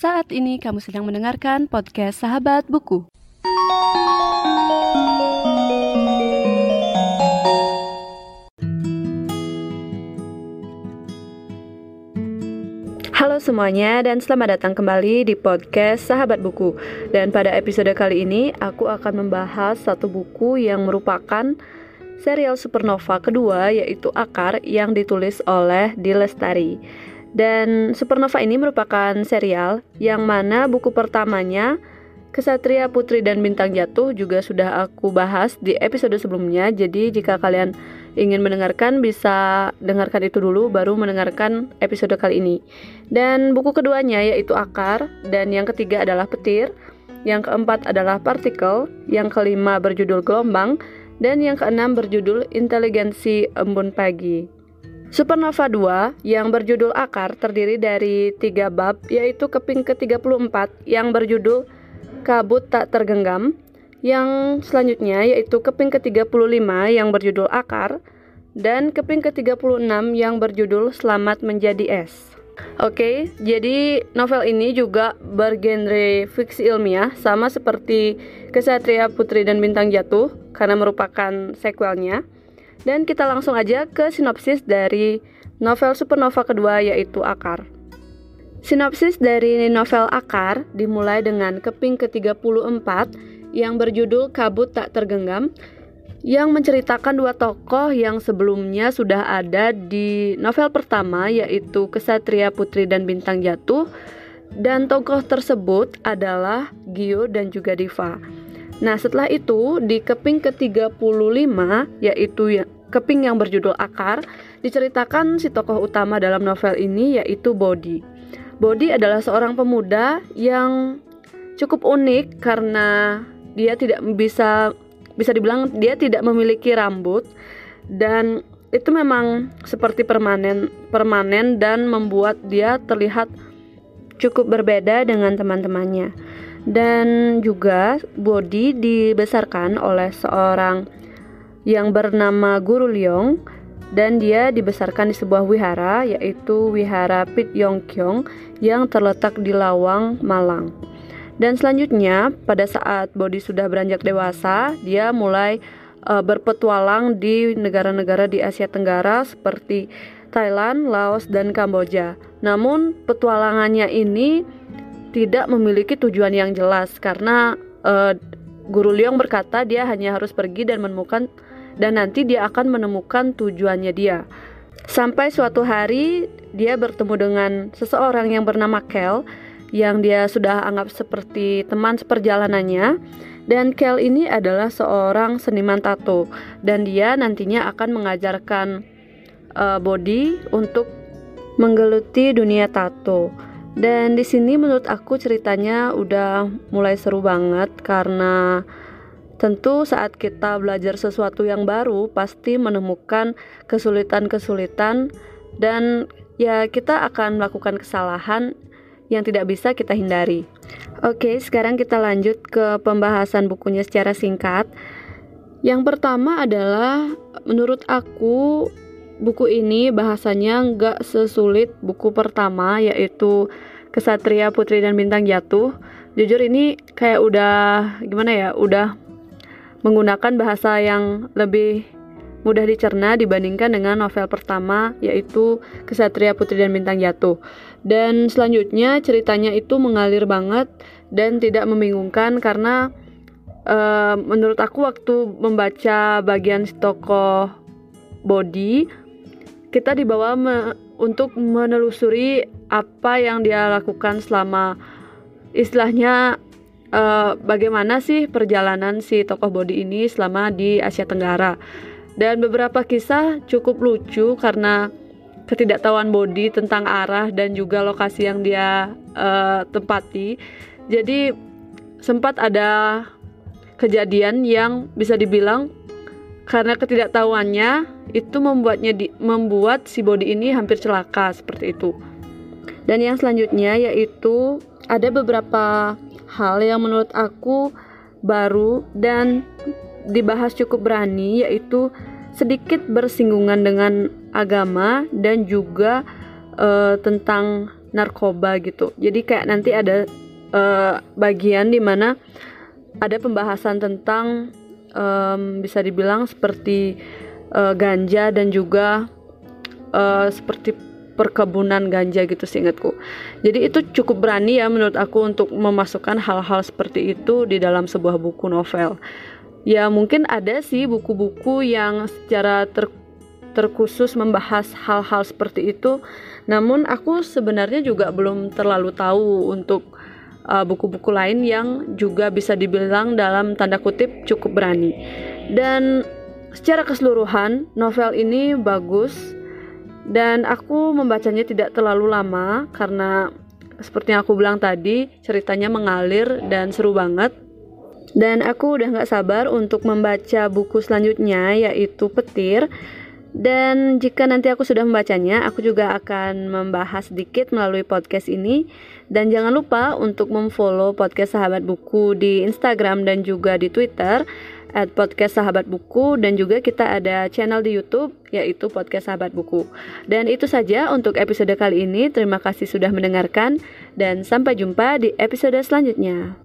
Saat ini kamu sedang mendengarkan podcast Sahabat Buku. Halo semuanya dan selamat datang kembali di podcast Sahabat Buku. Dan pada episode kali ini aku akan membahas satu buku yang merupakan serial Supernova kedua yaitu Akar yang ditulis oleh Dilestari. Dan Supernova ini merupakan serial yang mana buku pertamanya Kesatria Putri dan Bintang Jatuh juga sudah aku bahas di episode sebelumnya. Jadi jika kalian ingin mendengarkan bisa dengarkan itu dulu baru mendengarkan episode kali ini. Dan buku keduanya yaitu Akar dan yang ketiga adalah Petir. Yang keempat adalah Partikel, yang kelima berjudul Gelombang dan yang keenam berjudul Inteligensi Embun Pagi. Supernova 2 yang berjudul Akar terdiri dari tiga bab yaitu keping ke-34 yang berjudul Kabut Tak Tergenggam yang selanjutnya yaitu keping ke-35 yang berjudul Akar dan keping ke-36 yang berjudul Selamat Menjadi Es. Oke, jadi novel ini juga bergenre fiksi ilmiah sama seperti Kesatria Putri dan Bintang Jatuh karena merupakan sequelnya. Dan kita langsung aja ke sinopsis dari novel Supernova kedua yaitu Akar. Sinopsis dari novel Akar dimulai dengan keping ke-34 yang berjudul Kabut Tak Tergenggam yang menceritakan dua tokoh yang sebelumnya sudah ada di novel pertama yaitu Kesatria Putri dan Bintang Jatuh dan tokoh tersebut adalah Gio dan juga Diva. Nah, setelah itu di keping ke-35 yaitu ya, keping yang berjudul Akar, diceritakan si tokoh utama dalam novel ini yaitu Bodi. Bodi adalah seorang pemuda yang cukup unik karena dia tidak bisa bisa dibilang dia tidak memiliki rambut dan itu memang seperti permanen permanen dan membuat dia terlihat cukup berbeda dengan teman-temannya dan juga Bodi dibesarkan oleh seorang yang bernama Guru Leong dan dia dibesarkan di sebuah wihara yaitu Wihara Pit Yong Kyong yang terletak di Lawang, Malang. Dan selanjutnya pada saat Bodi sudah beranjak dewasa, dia mulai uh, berpetualang di negara-negara di Asia Tenggara seperti Thailand, Laos, dan Kamboja. Namun petualangannya ini tidak memiliki tujuan yang jelas karena uh, Guru Leong berkata dia hanya harus pergi dan menemukan dan nanti dia akan menemukan tujuannya dia. Sampai suatu hari dia bertemu dengan seseorang yang bernama Kel yang dia sudah anggap seperti teman seperjalanannya dan Kel ini adalah seorang seniman tato dan dia nantinya akan mengajarkan uh, Body untuk menggeluti dunia tato. Dan di sini menurut aku ceritanya udah mulai seru banget karena tentu saat kita belajar sesuatu yang baru pasti menemukan kesulitan-kesulitan dan ya kita akan melakukan kesalahan yang tidak bisa kita hindari. Oke, sekarang kita lanjut ke pembahasan bukunya secara singkat. Yang pertama adalah menurut aku buku ini bahasanya nggak sesulit buku pertama yaitu Kesatria Putri dan Bintang Jatuh. Jujur ini kayak udah gimana ya, udah menggunakan bahasa yang lebih mudah dicerna dibandingkan dengan novel pertama yaitu Kesatria Putri dan Bintang Jatuh. Dan selanjutnya ceritanya itu mengalir banget dan tidak membingungkan karena uh, menurut aku waktu membaca bagian tokoh body kita dibawa me untuk menelusuri apa yang dia lakukan selama istilahnya uh, bagaimana sih perjalanan si tokoh body ini selama di Asia Tenggara. Dan beberapa kisah cukup lucu karena ketidaktahuan body tentang arah dan juga lokasi yang dia uh, tempati. Jadi sempat ada kejadian yang bisa dibilang karena ketidaktahuannya itu membuatnya di, membuat si body ini hampir celaka seperti itu. Dan yang selanjutnya yaitu ada beberapa hal yang menurut aku baru dan dibahas cukup berani yaitu sedikit bersinggungan dengan agama dan juga uh, tentang narkoba gitu. Jadi kayak nanti ada uh, bagian di mana ada pembahasan tentang um, bisa dibilang seperti uh, ganja dan juga uh, seperti perkebunan ganja gitu seingatku. Jadi itu cukup berani ya menurut aku untuk memasukkan hal-hal seperti itu di dalam sebuah buku novel. Ya mungkin ada sih buku-buku yang secara ter terkhusus membahas hal-hal seperti itu. Namun aku sebenarnya juga belum terlalu tahu untuk uh, buku-buku lain yang juga bisa dibilang dalam tanda kutip cukup berani. Dan secara keseluruhan novel ini bagus dan aku membacanya tidak terlalu lama karena seperti yang aku bilang tadi ceritanya mengalir dan seru banget dan aku udah gak sabar untuk membaca buku selanjutnya yaitu Petir dan jika nanti aku sudah membacanya, aku juga akan membahas sedikit melalui podcast ini. Dan jangan lupa untuk memfollow podcast Sahabat Buku di Instagram dan juga di Twitter at podcast Sahabat Buku dan juga kita ada channel di YouTube yaitu podcast Sahabat Buku. Dan itu saja untuk episode kali ini. Terima kasih sudah mendengarkan dan sampai jumpa di episode selanjutnya.